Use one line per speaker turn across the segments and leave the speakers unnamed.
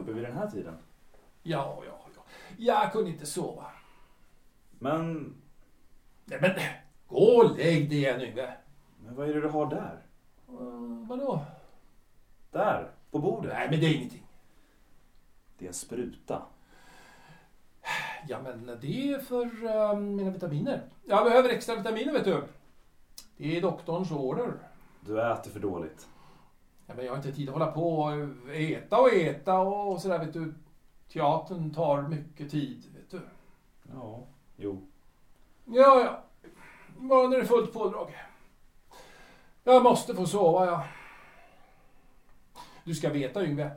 uppe vid den här tiden?
Ja, ja, ja. Jag kunde inte sova.
Men,
Nej, men gå och lägg dig igen Yngve.
men vad är det du har där?
Uh, vadå?
Där, på bordet.
Nej, men det är ingenting.
Det är en spruta.
Ja, men det är för eh, mina vitaminer. Jag behöver extra vitaminer, vet du. Det är doktorns order.
Du äter för dåligt.
Men jag har inte tid att hålla på och äta och äta och sådär, vet du. Teatern tar mycket tid, vet du.
Ja, jo.
Ja, ja. Imorgon är det fullt pådrag. Jag måste få sova, ja. Du ska veta, Yngve.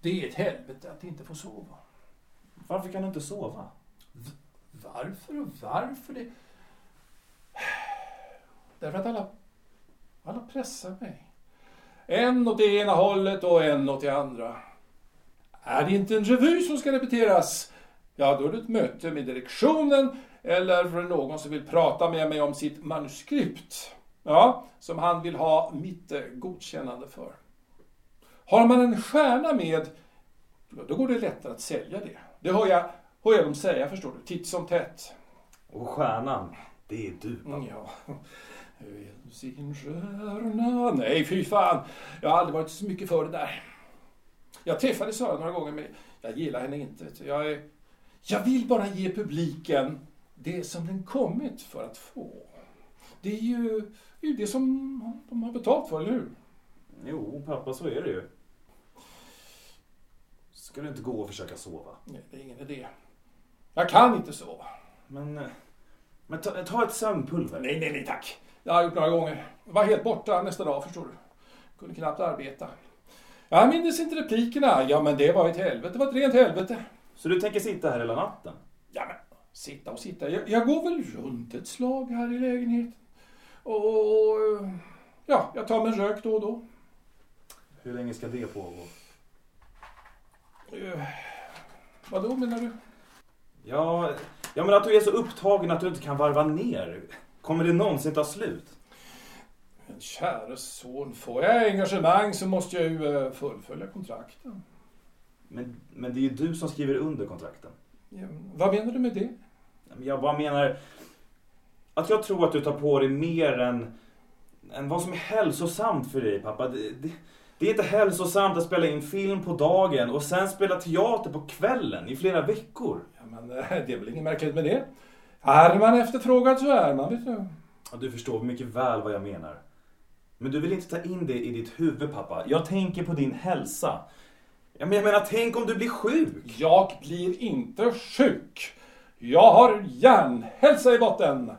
Det är ett helvete att inte få sova.
Varför kan du inte sova?
Varför och varför det? Därför att alla, alla pressar mig. En åt det ena hållet och en åt det andra. Är det inte en revy som ska repeteras? Ja, då är det ett möte med direktionen eller för någon som vill prata med mig om sitt manuskript. Ja, som han vill ha mitt eh, godkännande för. Har man en stjärna med, då går det lättare att sälja det. Det hör jag, hör jag dem säga, förstår du, titt som tätt.
Och stjärnan, det är du.
Mm, ja. Stjärna... Nej, fy fan. Jag har aldrig varit så mycket för det där. Jag träffade Sara några gånger, men jag gillar henne inte. Jag, är, jag vill bara ge publiken det som den kommit för att få. Det är ju, det, är det som de har betalt för, eller hur?
Jo, pappa, så är det ju. Ska du inte gå och försöka sova?
Nej, det är ingen idé. Jag kan inte sova.
Men, eh, men ta, ta ett sömnpulver.
Nej, nej, nej tack. Jag har gjort några gånger. Jag var helt borta nästa dag, förstår du. Kunde knappt arbeta. Jag minns inte replikerna. Ja, men det var ett helvete. Det var ett rent helvete.
Så du tänker sitta här hela natten?
Ja, men sitta och sitta. Jag, jag går väl runt ett slag här i lägenheten. Och, och ja, jag tar mig en rök då och då.
Hur länge ska det pågå?
Eh, vad då menar du?
Ja, ja, men att du är så upptagen att du inte kan varva ner. Kommer det någonsin ta slut?
Men käre son, får jag engagemang så måste jag ju eh, fullfölja kontrakten.
Men, men det är ju du som skriver under kontrakten.
Ja, vad menar du med det?
Jag bara menar att jag tror att du tar på dig mer än, än vad som är hälsosamt för dig pappa. Det, det, det är inte hälsosamt att spela in film på dagen och sen spela teater på kvällen i flera veckor.
Ja, men eh, det är väl inget märkligt med det. Är man efterfrågad så är man, du.
Ja, du förstår mycket väl vad jag menar. Men du vill inte ta in det i ditt huvud pappa. Jag tänker på din hälsa. Ja, men jag menar, tänk om du blir sjuk.
Jag blir inte sjuk. Jag har hjärnhälsa i botten.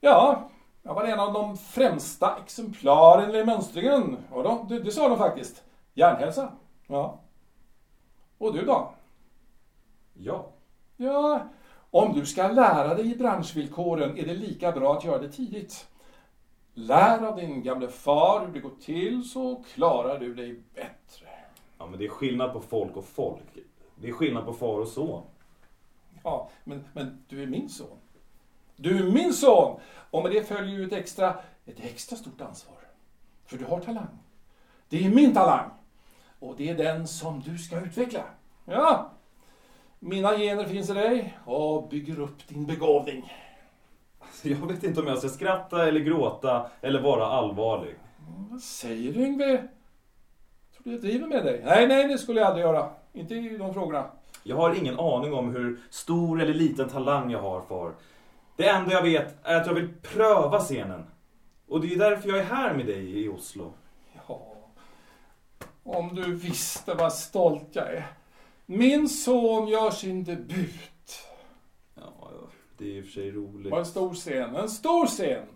Ja, jag var en av de främsta exemplaren vid mönstringen. Och då, det, det sa de faktiskt. Hjärnhälsa. Ja. Och du då?
Ja.
Ja, om du ska lära dig i branschvillkoren är det lika bra att göra det tidigt. Lär av din gamle far hur det går till så klarar du dig bättre.
Ja, men det är skillnad på folk och folk. Det är skillnad på far och son.
Ja, men, men du är min son. Du är min son! Och med det följer ju ett extra, ett extra stort ansvar. För du har talang. Det är min talang. Och det är den som du ska utveckla. Ja, mina gener finns i dig och bygger upp din begåvning.
Alltså, jag vet inte om jag ska skratta eller gråta eller vara allvarlig.
Vad säger du Yngve? Tror du jag driver med dig? Nej, nej, det skulle jag aldrig göra. Inte i de frågorna.
Jag har ingen aning om hur stor eller liten talang jag har far. Det enda jag vet är att jag vill pröva scenen. Och det är därför jag är här med dig i Oslo.
Ja, om du visste vad stolt jag är. Min son gör sin debut.
Ja, det är i och för sig roligt.
På en stor scen. En stor scen!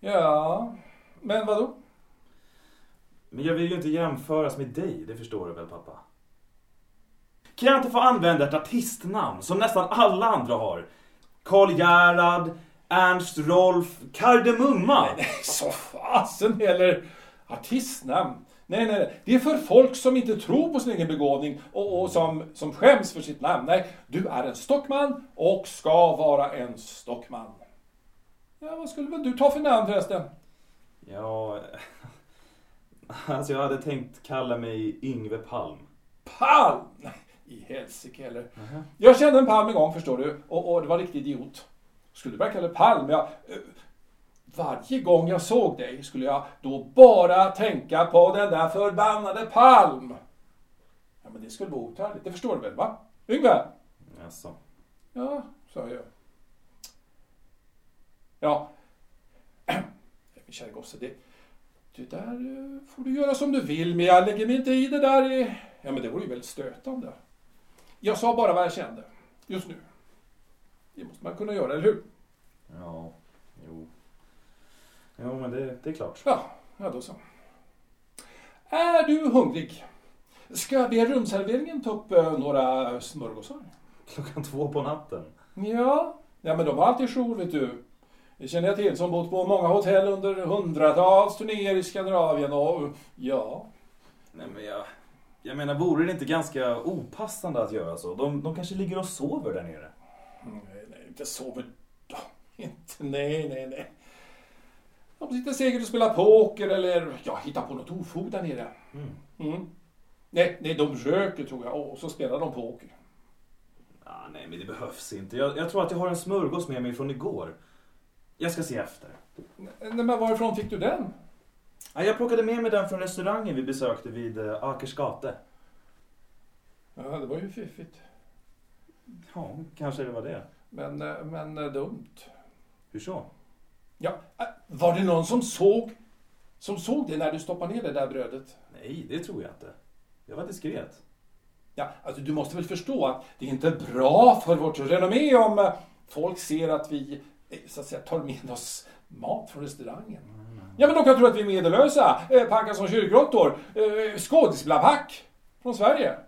Ja, men vadå?
Men jag vill ju inte jämföras med dig, det förstår du väl pappa? Kan jag inte få använda ett artistnamn som nästan alla andra har? Karl Gerhard, Ernst Rolf, Kardemumma.
Nej, nej, så fasen heller. Artistnamn. Nej, nej. Det är för folk som inte tror på sin egen begåvning och, och som, som skäms för sitt namn. Nej, du är en stockman och ska vara en stockman. Ja, vad skulle väl du ta för namn förresten?
Ja, alltså jag hade tänkt kalla mig Yngve Palm.
Palm! Nej, i helsike heller. Jag kände en Palm en gång förstår du, och, och det var riktigt idiot. Skulle du verkligen Palm? Jag, eh, varje gång jag såg dig skulle jag då bara tänka på den där förbannade Palm. Ja, men det skulle vara otäligt, det förstår du väl va? Yngve?
Jaså.
Ja, sa jag. Ja. Min kära gosse, det, det där eh, får du göra som du vill, men jag lägger mig inte i det där. i- Ja, men det vore ju väldigt stötande. Jag sa bara vad jag kände, just nu. Det måste man kunna göra, eller hur?
Ja. Jo, men det, det är klart.
Ja, ja då så. Är du hungrig? Ska be rumserveringen ta upp eh, några smörgåsar?
Klockan två på natten.
Ja, ja men de har alltid jour vet du. Det känner jag till som bott på många hotell under hundratals turnéer i Skandinavien och ja.
Nej, men jag... Jag menar, vore det inte ganska opassande att göra så? De, de kanske ligger och sover där nere.
Nej, nej, inte sover de. Inte, nej, nej, nej. De sitter säkert och spelar poker eller ja, hittar på något ofog där nere.
Mm.
Mm. Nej, nej, de röker tror jag och så spelar de poker.
Ah, nej, men det behövs inte. Jag, jag tror att jag har en smörgås med mig från igår. Jag ska se efter.
Nej, men varifrån fick du den?
Ah, jag plockade med mig den från restaurangen vi besökte vid uh, Akersgate.
Ja, det var ju fiffigt.
Ja, kanske det var det.
Men, eh, men eh, dumt.
Hur så?
Ja, äh, var det någon som såg, som såg det när du stoppade ner det där brödet?
Nej, det tror jag inte. Jag var diskret.
Ja, alltså du måste väl förstå att det är inte bra för vårt renommé om eh, folk ser att vi eh, så att säga, tar med oss mat från restaurangen. Ja, men de kan tro att vi är medellösa, eh, packar som kyrkråttor, skådespelarpack från Sverige.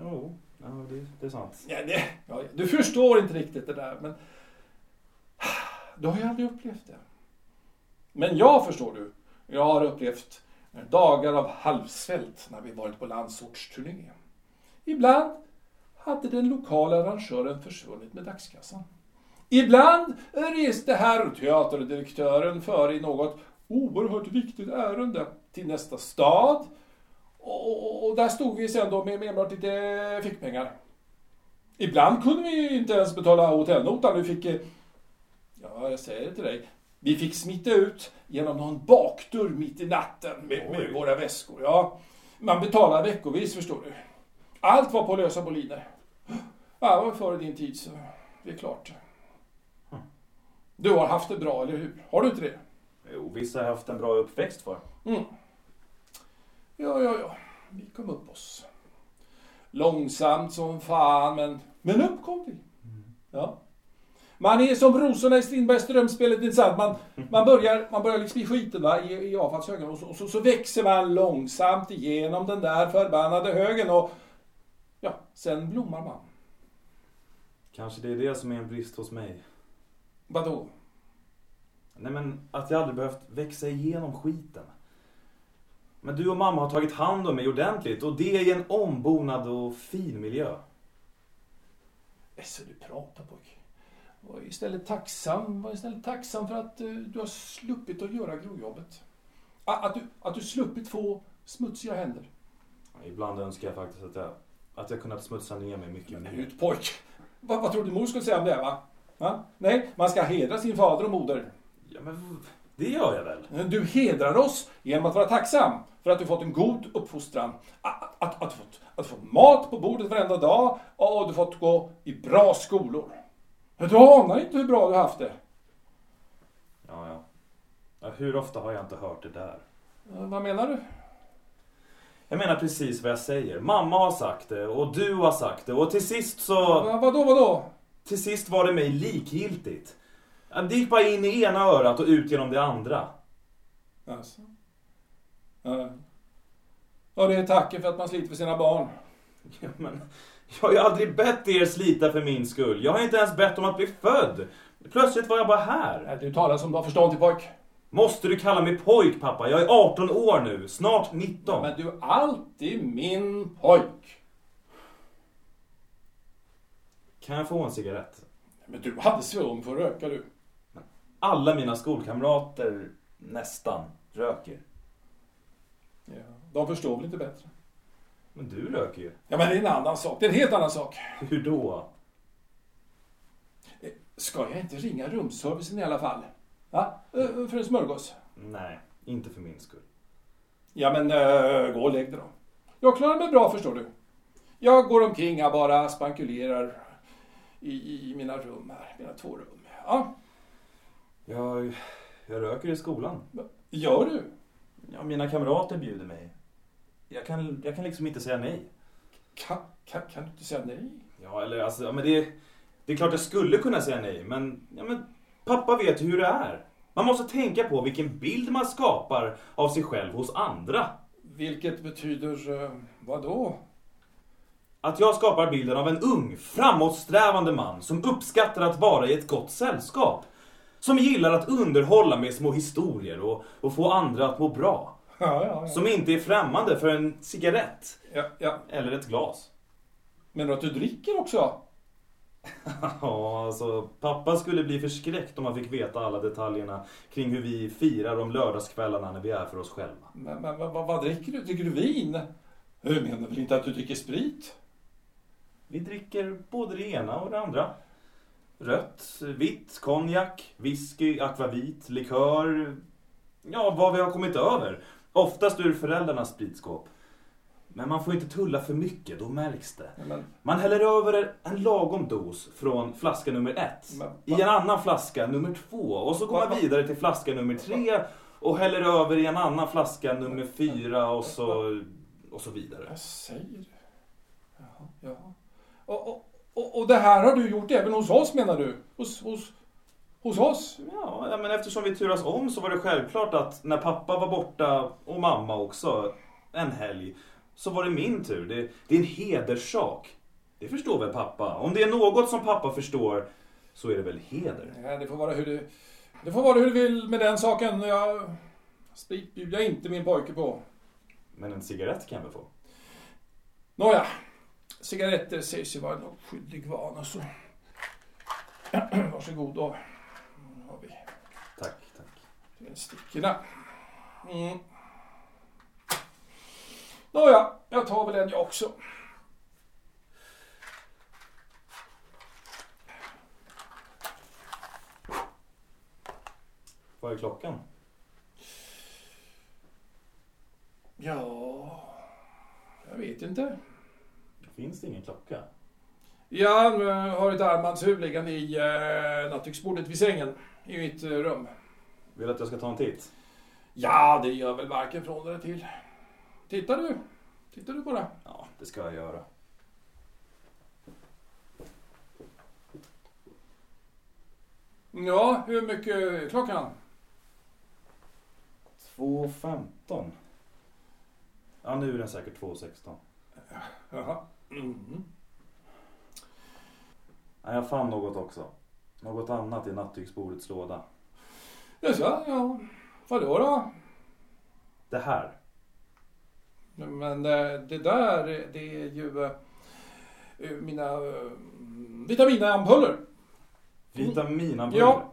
Jo, ja, det, det är sant.
Ja, det, ja, du förstår inte riktigt det där, men du har ju aldrig upplevt det. Men jag förstår du, jag har upplevt eh, dagar av halvsvält när vi varit på landsortsturné. Ibland hade den lokala arrangören försvunnit med dagskassan. Ibland reste herr teaterdirektören före i något oerhört viktigt ärende till nästa stad. Och, där stod vi sen då med, enbart lite fickpengar. Ibland kunde vi inte ens betala hotellnotan. Vi fick, eh, ja jag säger det till dig, vi fick smita ut genom någon bakdörr mitt i natten med, med våra väskor. Ja, man betalar veckovis förstår du. Allt var på lösa boliner. Ja, det var före din tid så det är klart. Du har haft det bra, eller hur? Har du inte det?
Jo, vissa har haft en bra uppväxt för.
Mm. Ja, ja, ja. Vi kom upp oss. Långsamt som fan, men, men upp kom vi. Ja. Man är som rosorna i Strindbergs drömspelet, inte sant? Man, man, börjar, man börjar liksom i skiten va? i, i avfallshögen och, så, och så, så växer man långsamt igenom den där förbannade högen och ja, sen blommar man.
Kanske det är det som är en brist hos mig.
Vadå?
Nej men att jag aldrig behövt växa igenom skiten. Men du och mamma har tagit hand om mig ordentligt och det i en ombonad och fin miljö.
Så du pratar pojk. Var istället tacksam, var istället tacksam för att eh, du har sluppit att göra grovjobbet. Att, att, du, att du sluppit få smutsiga händer.
Ibland önskar jag faktiskt att jag, att jag kunnat smutsa ner mig mycket mer.
Ut pojk! Vad, vad tror du mor skulle säga om det va? va? Nej, man ska hedra sin fader och moder.
Ja men det gör jag väl?
Du hedrar oss genom att vara tacksam för att du fått en god uppfostran. Att, att, att, att, att fått mat på bordet varenda dag och du fått gå i bra skolor. Du anar inte hur bra du har haft det.
Ja, ja. ja. Hur ofta har jag inte hört det där?
Vad menar du?
Jag menar precis vad jag säger. Mamma har sagt det och du har sagt det och till sist så...
Va, vadå, vadå?
Till sist var det mig likgiltigt. Ja, Det gick bara in i ena örat och ut genom det andra.
Alltså. Ja. Ja, det är tacken för att man sliter för sina barn.
Ja, men jag har ju aldrig bett er slita för min skull. Jag har inte ens bett om att bli född. Plötsligt var jag bara här.
Du talar som du har förstånd till pojk.
Måste du kalla mig pojk pappa? Jag är 18 år nu, snart 19.
Men du är alltid min pojk.
Kan jag få en cigarett?
Men du hade svung för att röka du.
Alla mina skolkamrater, nästan, röker.
Ja, de förstår väl inte bättre.
Men du röker ju.
Ja, men det är en annan sak. Det är en helt annan sak.
Hur då?
Eh, Ska jag inte ringa rumsservicen i alla fall? Va? Eh, För en smörgås?
Nej, inte för min skull.
Ja, men äh, gå och lägg dig då. Jag klarar mig bra, förstår du. Jag går omkring här bara, spankulerar i, i mina rum här, mina två rum. Ja,
Jag, jag röker i skolan.
gör du?
Ja, mina kamrater bjuder mig. Jag kan, jag kan liksom inte säga nej.
Kan, kan, kan du inte säga nej?
Ja, eller alltså, ja, men det, det är klart jag skulle kunna säga nej, men, ja, men pappa vet hur det är. Man måste tänka på vilken bild man skapar av sig själv hos andra.
Vilket betyder eh, vad då?
Att jag skapar bilden av en ung, framåtsträvande man som uppskattar att vara i ett gott sällskap. Som gillar att underhålla med små historier och, och få andra att må bra.
Ja, ja.
Som inte är främmande för en cigarett. Eller ett glas.
Men att du dricker också?
Ja, alltså pappa skulle bli förskräckt om han fick veta alla detaljerna kring hur vi firar de lördagskvällarna när vi är för oss själva.
Men, men vad, vad dricker du? Dricker du vin? Du menar väl inte att du dricker sprit?
Vi dricker både det ena och det andra. Rött, vitt, konjak, whisky, akvavit, likör. Ja, vad vi har kommit över. Oftast ur föräldrarnas spritskåp. Men man får inte tulla för mycket, då märks det.
Men,
Man häller över en lagom dos från flaska nummer ett
Men-
i en annan flaska nummer två och så går man vidare till flaska nummer tre och häller över i en annan flaska nummer fyra och så, och så vidare.
vad säger du? Jaha, jaha. Och, och, och, och det här har du gjort även hos oss menar du? Hos, hos, hos oss?
Ja, ja, men eftersom vi turas om så var det självklart att när pappa var borta och mamma också en helg så var det min tur. Det, det är en hederssak. Det förstår väl pappa? Om det är något som pappa förstår så är det väl heder.
Nej, det får vara hur du, det får vara hur du vill med den saken. Jag, sprit bjuder jag inte min pojke på.
Men en cigarett kan jag väl få?
Nåja, cigaretter sägs ju vara en oskyldig vana så... Varsågod då. Har vi
Tack, tack.
tändstickorna. Mm. Nåja, jag tar väl en jag också.
Vad är klockan?
Ja, jag vet inte.
Finns det ingen klocka?
Jag eh, har ett armbandsur liggande i eh, nattduksbordet vid sängen i mitt eh, rum.
Vill du att jag ska ta en titt?
Ja, det gör väl varken från eller till. Tittar du? Tittar du bara?
Ja, det ska jag göra.
Ja, hur mycket är klockan?
2.15. Ja, nu är den säkert 2.16.
Jaha. Mm.
Nej, jag fann något också. Något annat i nattduksbordets låda.
Jaså, ja. Vadå då?
Det här.
Men eh, det där, det är ju eh, mina eh, vitaminampuller.
Vitaminampuller.
Ja.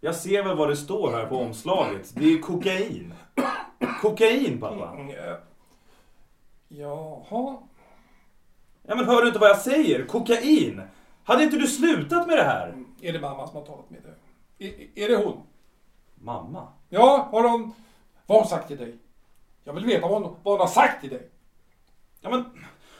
Jag ser väl vad det står här på omslaget. Det är kokain. Kokain, pappa.
Mm, Jaha.
Ja, men hör du inte vad jag säger? Kokain! Hade inte du slutat med det här?
Är det mamma som har talat med dig? Är, är det hon?
Mamma?
Ja, har hon... Vad har hon sagt till dig? Jag vill veta vad hon, vad hon har sagt till dig.
Ja, men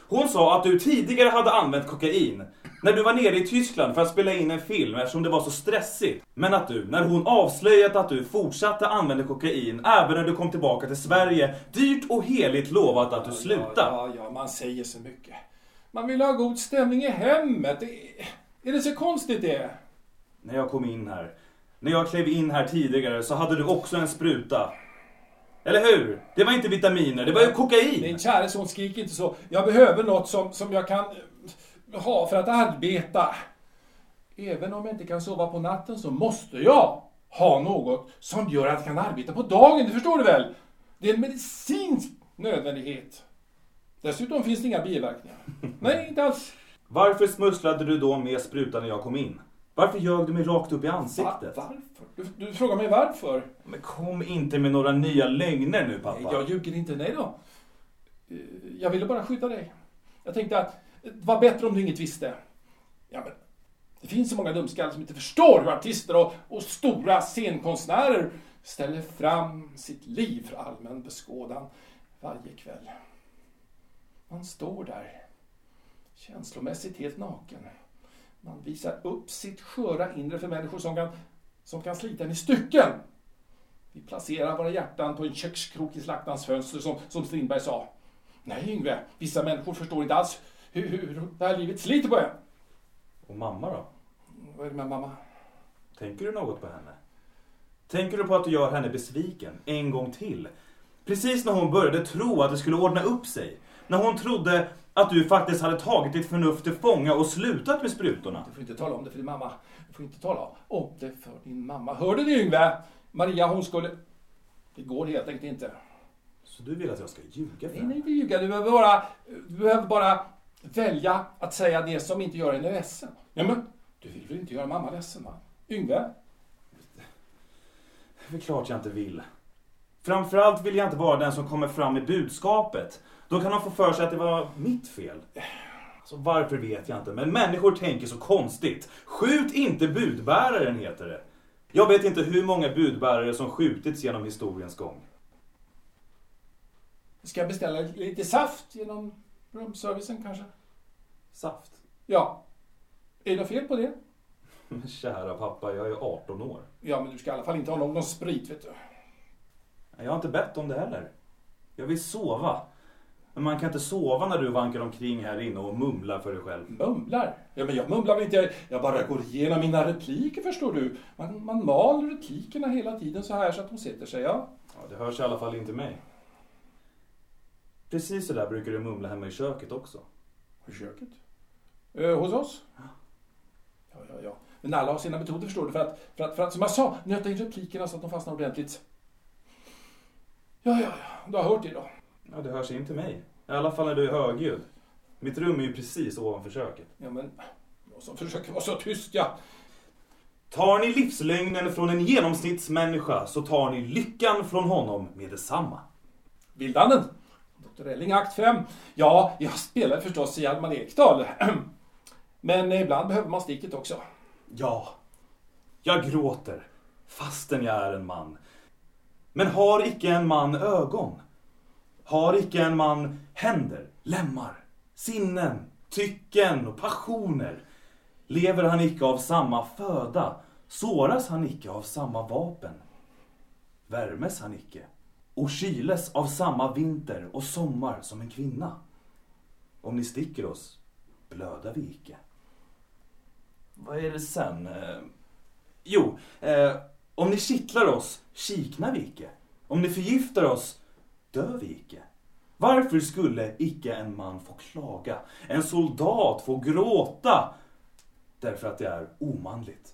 hon sa att du tidigare hade använt kokain när du var nere i Tyskland för att spela in en film eftersom det var så stressigt. Men att du, när hon avslöjat att du fortsatte använda kokain även när du kom tillbaka till Sverige, dyrt och heligt lovat att du slutade.
Ja, ja, man säger så mycket. Man vill ha god stämning i hemmet. Är det så konstigt det?
När jag kom in här, när jag klev in här tidigare så hade du också en spruta. Eller hur? Det var inte vitaminer, det var ju kokain.
Min käre son, skrik inte så. Jag behöver något som, som jag kan eh, ha för att arbeta. Även om jag inte kan sova på natten så måste jag ha något som gör att jag kan arbeta på dagen. Det förstår du väl? Det är en medicinsk nödvändighet. Dessutom finns det inga biverkningar. Nej, inte alls.
Varför smusslade du då med sprutan när jag kom in? Varför ljög du mig rakt upp i
Va,
ansiktet?
varför? Du, du frågar mig varför?
Men kom inte med några nya lögner nu pappa.
Nej, jag ljuger inte. Nej då. Eh, Jag ville bara skydda dig. Jag tänkte att det var bättre om du inget visste. Ja, men det finns så många dumskallar som inte förstår hur artister och, och stora scenkonstnärer ställer fram sitt liv för allmän beskådan varje kväll. Man står där, känslomässigt helt naken. Man visar upp sitt sköra inre för människor som kan, som kan slita en i stycken. Vi placerar våra hjärtan på en kökskrok i slaktans fönster som, som Strindberg sa. Nej Yngve, vissa människor förstår inte alls hur, hur det här livet sliter på en.
Och mamma då?
Vad är det med mamma?
Tänker du något på henne? Tänker du på att du gör henne besviken en gång till? Precis när hon började tro att det skulle ordna upp sig. När hon trodde att du faktiskt hade tagit ditt förnuft till fånga och slutat med sprutorna.
Du får inte tala om det för din mamma. Du får inte tala om det för din mamma. Hörde du Yngve? Maria hon skulle... Det går helt enkelt inte.
Så du vill att jag ska ljuga för
Nej, nej, inte ljuga. Du behöver bara, du behöver bara välja att säga det som inte gör henne ledsen. Ja, men du vill väl inte göra mamma ledsen va? Yngve?
Det är klart jag inte vill. Framförallt vill jag inte vara den som kommer fram med budskapet. Då kan de få för sig att det var mitt fel. Alltså, varför vet jag inte, men människor tänker så konstigt. Skjut inte budbäraren, heter det. Jag vet inte hur många budbärare som skjutits genom historiens gång.
Ska jag beställa lite saft genom rumsservicen kanske?
Saft?
Ja. Är det något fel på det?
Men kära pappa, jag är 18 år.
Ja, men du ska i alla fall inte ha någon sprit, vet du.
Jag har inte bett om det heller. Jag vill sova. Men man kan inte sova när du vankar omkring här inne och mumlar för dig själv.
Mumlar? Ja, men jag mumlar väl inte. Jag bara går igenom mina repliker, förstår du. Man, man mal replikerna hela tiden så här så att de sätter sig, ja.
Ja, det hörs i alla fall inte mig. Precis så där brukar du mumla hemma i köket också.
I köket? Eh, hos oss? Ja, ja, ja. Men alla har sina metoder, förstår du. För att, för att, för att som jag sa, nöta in replikerna så att de fastnar ordentligt. Ja, ja, ja. Du har hört det då.
Ja, det hörs inte mig. I alla fall när du är högljudd. Mitt rum är ju precis ovanför köket.
Ja, men jag som försöker vara så tyst, ja.
Tar ni livslögnen från en genomsnittsmänniska så tar ni lyckan från honom med detsamma.
Vildanden. Dr. Elling, akt 5. Ja, jag spelar förstås i Hjalmar Ekdal. Men ibland behöver man sticket också.
Ja, jag gråter fastän jag är en man. Men har icke en man ögon? Har icke en man händer, lemmar, sinnen, tycken och passioner? Lever han icke av samma föda? Såras han icke av samma vapen? Värmes han icke? Och kyles av samma vinter och sommar som en kvinna? Om ni sticker oss, blöda vi icke. Vad är det sen? Eh, jo, eh, om ni kittlar oss, kiknar vi icke. Om ni förgiftar oss, dör vi icke. Varför skulle icke en man få klaga? En soldat få gråta? Därför att det är omanligt.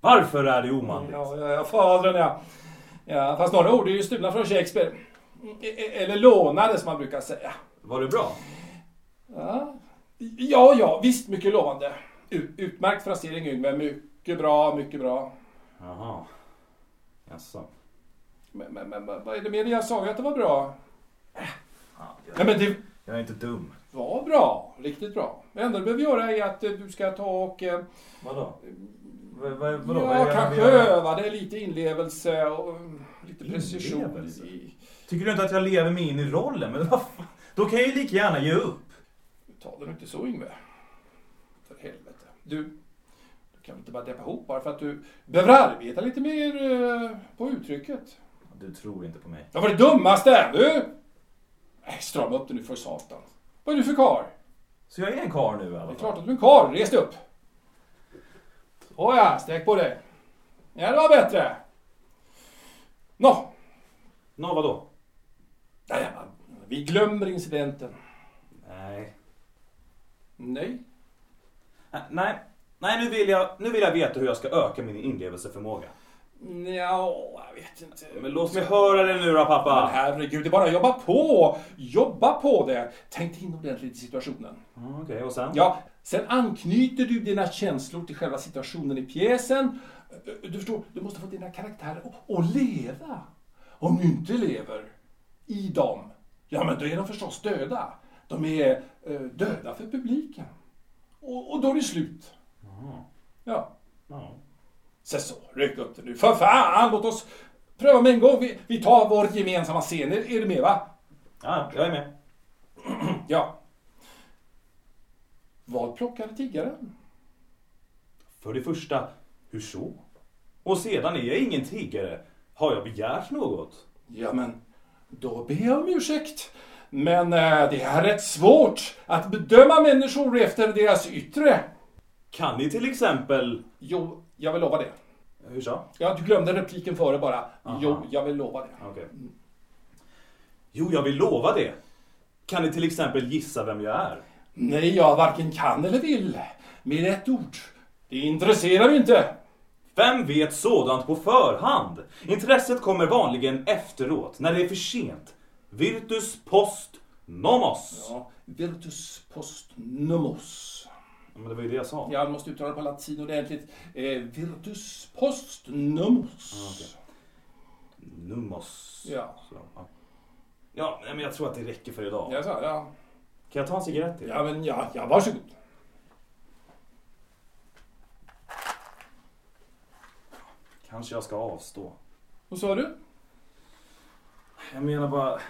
Varför är det omanligt?
Ja, ja, ja fadern ja. ja. Fast några ord är ju stulna från Shakespeare. E- e- Eller lånade som man brukar säga.
Var det bra?
Ja, ja, ja visst mycket lovande. Utmärkt frasering Yngve. Mycket bra, mycket bra.
Jaha. Jaså.
Men, men, men vad är det med det? Jag sa ju att det var bra.
Ja,
Nej
jag,
men det
jag är inte dum.
var bra. Riktigt bra. Det enda du behöver göra är att eh, du ska ta och... eh,
Vadå? Vad, vad, vadå?
Ja, kanske öva dig lite inlevelse och lite precision. I,
Tycker du inte att jag lever mig in i rollen? Men vad fan? Då kan jag ju lika gärna ge upp.
ta det inte så Yngve. För helvete. Du, du kan väl inte bara deppa ihop bara för att du behöver arbeta lite mer eh, på uttrycket.
Du tror inte på mig.
Det var det dummaste! Du! Nej, strama upp det nu för satan. Vad är du för karl?
Så jag är en karl nu i alla
Det är
fall?
klart att du är en karl. Res dig upp. Åja, sträck på dig. Ja, det var bättre. Nå,
Nå, vadå?
nej, vi glömmer incidenten.
Nej.
Nej.
Ä- Nej, nej nu, vill jag, nu vill jag veta hur jag ska öka min inlevelseförmåga.
Ja, jag vet inte.
Men låt mig höra det nu då
Men
pappa.
herregud, det är bara att jobba på. Jobba på det. Tänk dig in ordentligt i situationen.
Mm, Okej, och sen?
Ja, sen anknyter du dina känslor till själva situationen i pjäsen. Du förstår, du måste få dina karaktärer att- leva. Om du inte lever i dem, Ja, men då är de förstås döda. De är eh, döda för publiken. Och, och då är det slut.
Jaha.
Ja.
Ja.
Så så, ryck upp det nu. För fan, låt oss pröva med en gång. Vi, vi tar vår gemensamma scen. Är, är du med va?
ja, jag är med.
Ja. Vad plockade tiggaren?
För det första, hur så? Och sedan är jag ingen tiggare. Har jag begärt något?
Ja, men då ber jag om ursäkt. Men eh, det är rätt svårt att bedöma människor efter deras yttre.
Kan ni till exempel...
Jo, jag vill lova det.
Hur så?
Ja, du glömde repliken före bara.
Aha.
Jo, jag vill lova det.
Okej. Jo, jag vill lova det. Kan ni till exempel gissa vem jag är?
Nej, jag varken kan eller vill. Med ett ord. Det intresserar mig inte.
Vem vet sådant på förhand? Intresset kommer vanligen efteråt, när det är för sent. Virtus post nomos.
Ja, virtus post numos.
Ja, men det var ju det jag sa.
Jag måste uttala på latin ordentligt. Eh, virtus post numos.
Ja, okej. Numos.
Ja.
Så, ja. ja, men jag tror att det räcker för idag.
Jag sa, ja.
Kan jag ta en cigarett till?
Ja, men ja, ja, varsågod.
Kanske jag ska avstå.
Vad sa du?
Jag menar bara,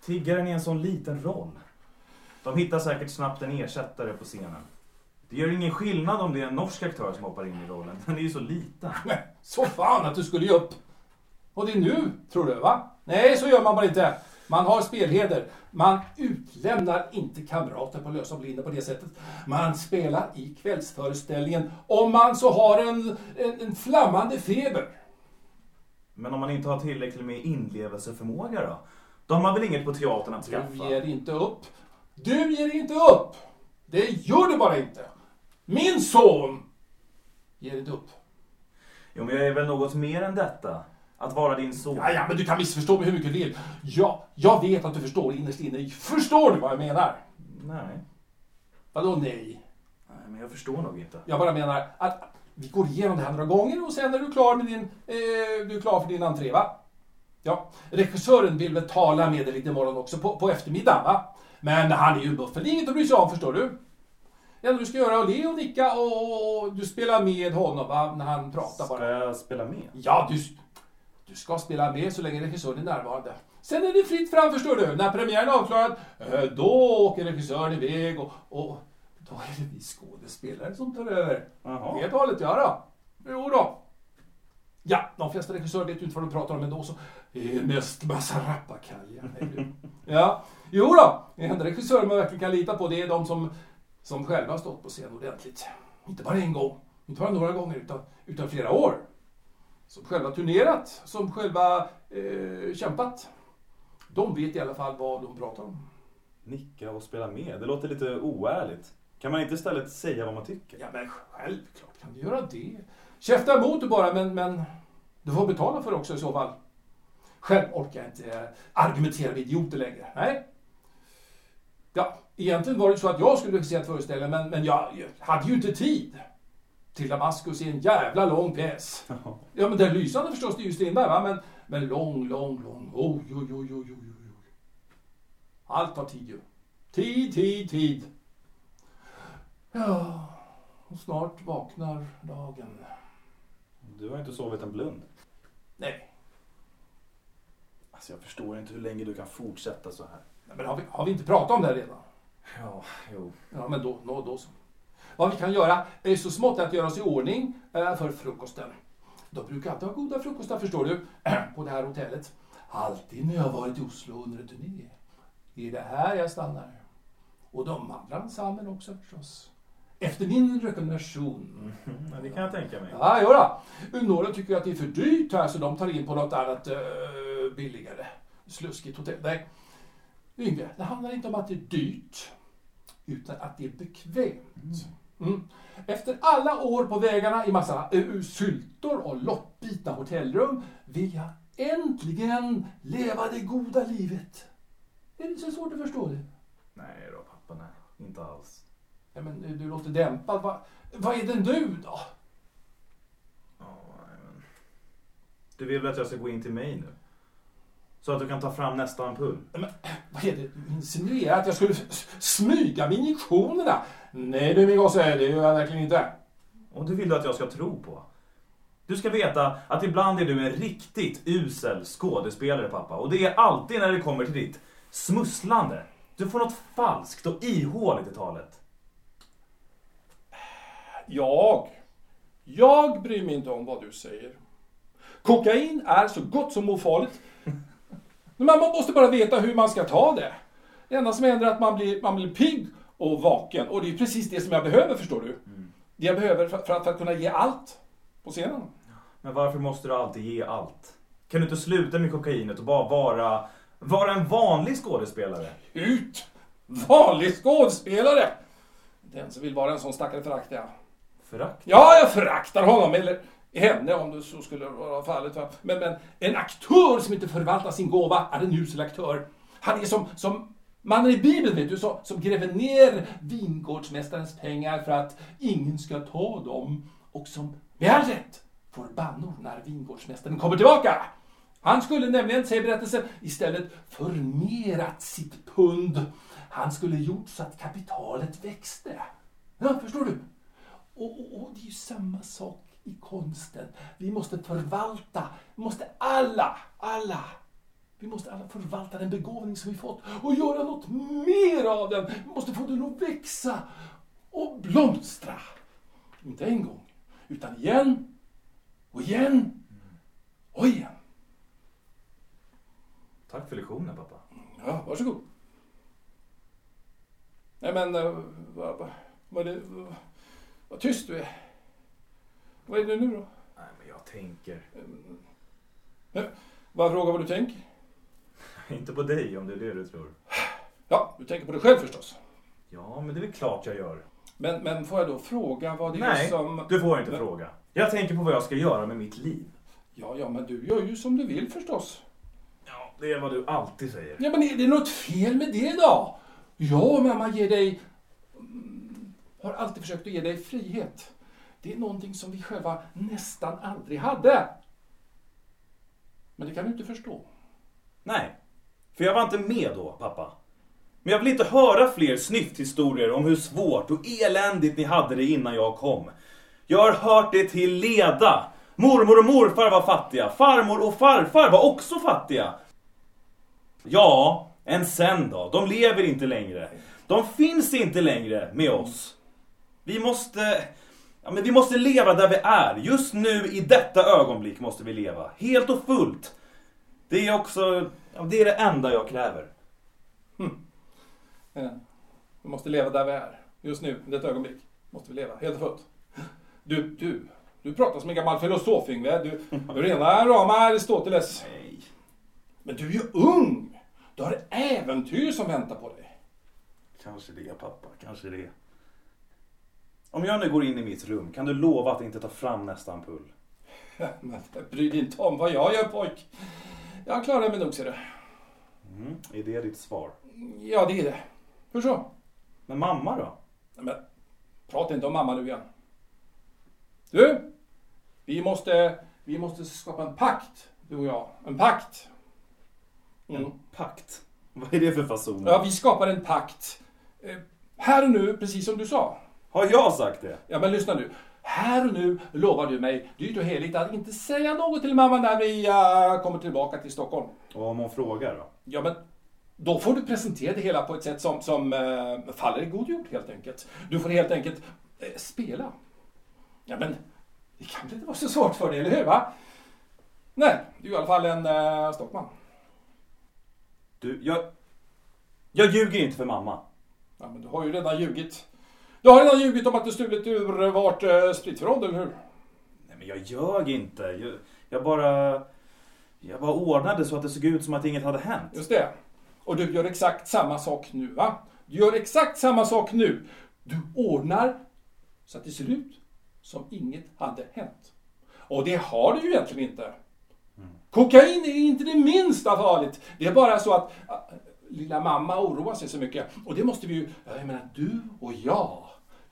tiggaren är en sån liten roll. De hittar säkert snabbt en ersättare på scenen. Det gör ingen skillnad om det är en norsk aktör som hoppar in i rollen. Den är ju så liten.
Men, så fan att du skulle ge upp. Och det är nu, tror du, va? Nej, så gör man bara inte. Man har spelheder. Man utlämnar inte kamrater på lösa blinder på det sättet. Man spelar i kvällsföreställningen om man så har en, en, en flammande feber.
Men om man inte har tillräckligt med inlevelseförmåga då? Då har man väl inget på teatern att
Du
skaffa?
ger inte upp. Du ger inte upp. Det gör du bara inte. Min son ger inte upp.
Jo, men jag är väl något mer än detta? Att vara din son?
Ja, ja, men du kan missförstå mig hur mycket du vill. Ja, jag vet att du förstår innerst inne. Förstår du vad jag menar?
Nej.
Vadå nej?
Nej, men jag förstår nog inte.
Jag bara menar att vi går igenom det här några gånger och sen är du klar med din, eh, du är klar för din entré va? Ja, regissören vill väl tala med dig lite imorgon också på, på eftermiddagen va? Men han är ju en buffel, inget att bry sig om förstår du. Det enda du ska göra är att le och nicka och, och du spelar med honom va? när han pratar
Ska
bara.
jag spela med?
Ja, du, du ska spela med så länge regissören är närvarande. Sen är det fritt fram förstår du. När premiären är avklarad, eh, då åker regissören iväg och, och då är det vi skådespelare som tar över.
Jaha.
Helt och hållet, ja då. Jo då. Ja, de flesta regissörer vet ju inte vad de pratar om ändå så det är mest massa rappakalja. Ja, jo då. Den enda regissören man verkligen kan lita på det är de som, som själva har stått på scen ordentligt. Inte bara en gång, inte bara några gånger utan, utan flera år. Som själva turnerat, som själva eh, kämpat. De vet i alla fall vad de pratar om.
Nicka och spela med. Det låter lite oärligt. Kan man inte istället säga vad man tycker?
Ja, men självklart kan du göra det. Käfta emot du bara, men, men du får betala för det också i så fall. Själv orkar jag inte argumentera med idioter längre. Nej. Ja, egentligen var det så att jag skulle regissera föreställningen, men, men jag, hade ju inte tid. Till Damaskus är en jävla lång pjäs. Ja, men den lysande förstås, det är ju Strindberg, va? Men, men lång, lång, lång. Oj, oj, oj, oj. oj. Allt tar tid ju. Tid, tid, tid. Ja, och snart vaknar dagen.
Du har inte sovit en blund.
Nej,
Alltså jag förstår inte hur länge du kan fortsätta så här.
Men har vi, har vi inte pratat om det här redan?
Ja, jo.
Ja, men då, då, då så. Vad vi kan göra är så smått att göra oss i ordning eh, för frukosten. De brukar alltid ha goda frukostar förstår du, på det här hotellet. Alltid när jag varit i Oslo under en turné. Det är det här jag stannar. Och de andra ensemblen också förstås. Efter min rekommendation.
Men det kan jag tänka mig.
Ja, jodå. Några tycker att det är för dyrt här så de tar in på något annat eh, billigare. Sluskigt hotell. Nej. Yngve, det handlar inte om att det är dyrt. Utan att det är bekvämt. Mm. Efter alla år på vägarna i massa uh, syltor och loppbitna hotellrum vill jag äntligen leva det goda livet. Är det så svårt att förstå det?
Nej då pappa, nej. Inte alls.
Ja, men du låter dämpad. Va, vad är det nu då?
Men... Du vill väl att jag ska gå in till mig nu? Så att du kan ta fram nästa ampull.
Men vad är det? Insinuerar att jag skulle smyga med injektionerna? Nej du min gosse, det gör jag verkligen inte.
Och det vill du att jag ska tro på. Du ska veta att ibland är du en riktigt usel skådespelare pappa. Och det är alltid när det kommer till ditt smusslande. Du får något falskt och ihåligt i talet.
Jag, jag bryr mig inte om vad du säger. Kokain är så gott som ofarligt. Men man måste bara veta hur man ska ta det. Det enda som händer är att man blir, man blir pigg och vaken. Och det är precis det som jag behöver, förstår du. Det jag behöver för, för, att, för att kunna ge allt på scenen.
Men varför måste du alltid ge allt? Kan du inte sluta med kokainet och bara vara, vara en vanlig skådespelare?
Ut! Vanlig skådespelare! Den som vill vara en sån stackare föraktar jag.
Förakt?
Ja, jag föraktar honom, eller henne om det så skulle vara fallet. Va? Men, men en aktör som inte förvaltar sin gåva är en usel aktör. Han är som, som mannen i Bibeln, vet du, som, som gräver ner vingårdsmästarens pengar för att ingen ska ta dem. Och som med all rätt får bannor när vingårdsmästaren kommer tillbaka. Han skulle nämligen, säger berättelsen, istället förmerat sitt pund. Han skulle gjort så att kapitalet växte. Ja, förstår du? Och, och, och det är ju samma sak i konsten. Vi måste förvalta, vi måste alla, alla, vi måste alla förvalta den begåvning som vi fått och göra något mer av den. Vi måste få den att växa och blomstra. Inte en gång, utan igen och igen och igen.
Tack för lektionen pappa.
Ja, varsågod. Nej men, eh, vad, vad, vad, vad tyst du är. Vad är det nu då?
Nej men jag tänker.
Bara fråga vad du tänker.
Inte på dig om det är det du tror.
Ja, du tänker på dig själv förstås.
Ja men det är väl klart jag gör.
Men, men får jag då fråga vad det är
Nej,
som...
du får inte
Men-
fråga. Jag tänker på vad jag ska göra med mitt liv.
Ja, ja, men du gör ju som du vill förstås.
Ja, det är vad du alltid säger.
Ja, men är det något fel med det då? Ja, mamma ger dig... mm, Har alltid försökt att ge dig frihet. Det är någonting som vi själva nästan aldrig hade. Men det kan du inte förstå.
Nej, för jag var inte med då, pappa. Men jag vill inte höra fler snyfthistorier om hur svårt och eländigt ni hade det innan jag kom. Jag har hört det till leda. Mormor och morfar var fattiga. Farmor och farfar var också fattiga. Ja, än sen då. De lever inte längre. De finns inte längre med oss. Vi måste... Ja, men vi måste leva där vi är. Just nu, i detta ögonblick, måste vi leva. Helt och fullt. Det är också... Ja, det är det enda jag kräver.
Eh, Vi måste leva där vi är. Just nu, i detta ögonblick, måste vi leva helt och fullt. Du, du, du pratar som en gammal filosof Yngve. Du, du är rena rama Aristoteles.
Nej.
Men du är ju ung. Du har äventyr som väntar på dig.
Kanske det, pappa. Kanske det. Om jag nu går in i mitt rum, kan du lova att inte ta fram nästa ampull?
Men bry dig inte om vad jag gör pojk. Jag klarar mig nog ser du.
Mm. Är det ditt svar?
Ja, det är det. Hur så?
Men mamma då?
Men, prata inte om mamma nu igen. Du! Vi måste, vi måste skapa en pakt, du och jag. En pakt. Mm.
En pakt? Vad är det för fason?
Ja, vi skapar en pakt. Eh, här och nu, precis som du sa.
Har jag sagt det?
Ja, men lyssna nu. Här och nu lovar du mig, dyrt och heligt, att inte säga något till mamma när vi uh, kommer tillbaka till Stockholm.
Och om hon frågar då?
Ja, men då får du presentera det hela på ett sätt som, som eh, faller i god jord helt enkelt. Du får helt enkelt eh, spela. Ja, men det kan väl inte vara så svårt för dig, eller hur? Va? Nej, du är i alla fall en uh, stockman.
Du, jag... Jag ljuger inte för mamma.
Ja, men du har ju redan ljugit. Du har redan ljugit om att du stulit ur vårt uh, spritförråd, eller hur?
Nej men jag ljög inte. Jag, jag bara... Jag bara ordnade så att det såg ut som att inget hade hänt.
Just det. Och du gör exakt samma sak nu, va? Du gör exakt samma sak nu. Du ordnar så att det ser ut som inget hade hänt. Och det har du ju egentligen inte. Kokain är inte det minsta farligt. Det är bara så att äh, lilla mamma oroar sig så mycket. Och det måste vi ju, jag menar du och jag,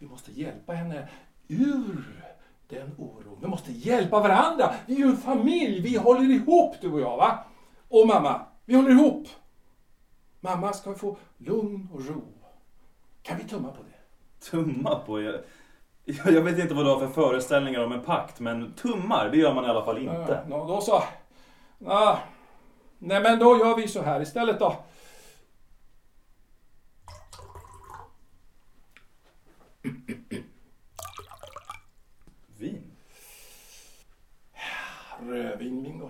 vi måste hjälpa henne ur den oron. Vi måste hjälpa varandra. Vi är ju en familj, vi håller ihop du och jag va? Och mamma, Vi håller ihop. Mamma ska få lugn och ro. Kan vi tumma på det?
Tumma på? Jag, jag vet inte vad du har för föreställningar om en pakt, men tummar, det gör man i alla fall inte.
Ja, nå, då så. Ja. Nej men då gör vi så här istället då.
Vin?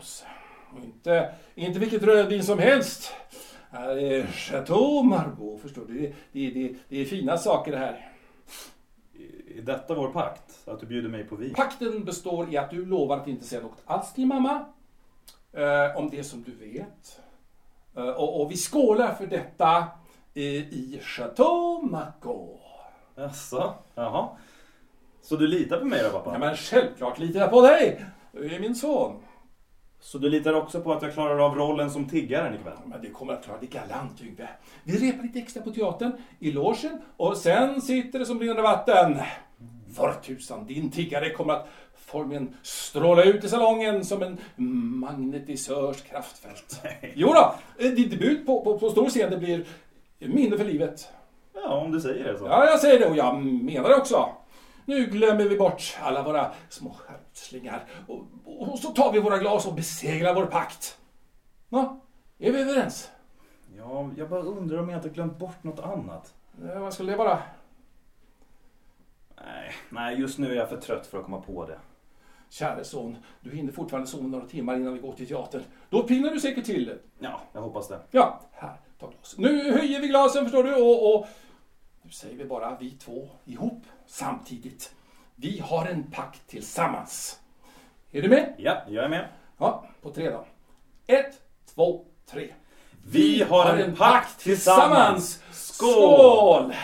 Gosse. Och inte, inte vilket rödvin som helst. Det är Chateau Margaux förstår du. Det, det, det, det är fina saker det här.
Är detta vår pakt? Att du bjuder mig på vin?
Pakten består i att du lovar att inte säga något alls till mamma. Eh, om det som du vet. Eh, och, och vi skålar för detta eh, i Chateau Margaux.
Jaså? Jaha. Så du litar på mig då pappa?
Ja, men självklart litar jag på dig. Du är min son.
Så du litar också på att jag klarar av rollen som tiggaren ikväll?
Men det kommer att klara det galant Yngve. Vi repar lite extra på teatern, i logen och sen sitter det som rinnande vatten. För tusan, din tiggare kommer att formligen stråla ut i salongen som en magnetisörs kraftfält. Jo då, din debut på, på, på stor scen det blir minne för livet.
Ja, om du säger det så.
Ja, jag säger det och jag menar det också. Nu glömmer vi bort alla våra små skärpslingar och, och så tar vi våra glas och besegrar vår pakt. Ja, är vi överens?
Ja, jag bara undrar om jag inte glömt bort något annat.
Eh, Vad skulle det vara?
Nej, nej, just nu är jag för trött för att komma på det.
Käre son, du hinner fortfarande sova några timmar innan vi går till teatern. Då piggnar du säkert till.
Ja, jag hoppas det.
Ja, här, ta glas. Nu höjer vi glasen förstår du och, och nu säger vi bara vi två ihop samtidigt. Vi har en pakt tillsammans. Är du med?
Ja, jag är med.
Ja, på tre då. Ett, två, tre.
Vi har en pakt tillsammans. Skål!
Skål!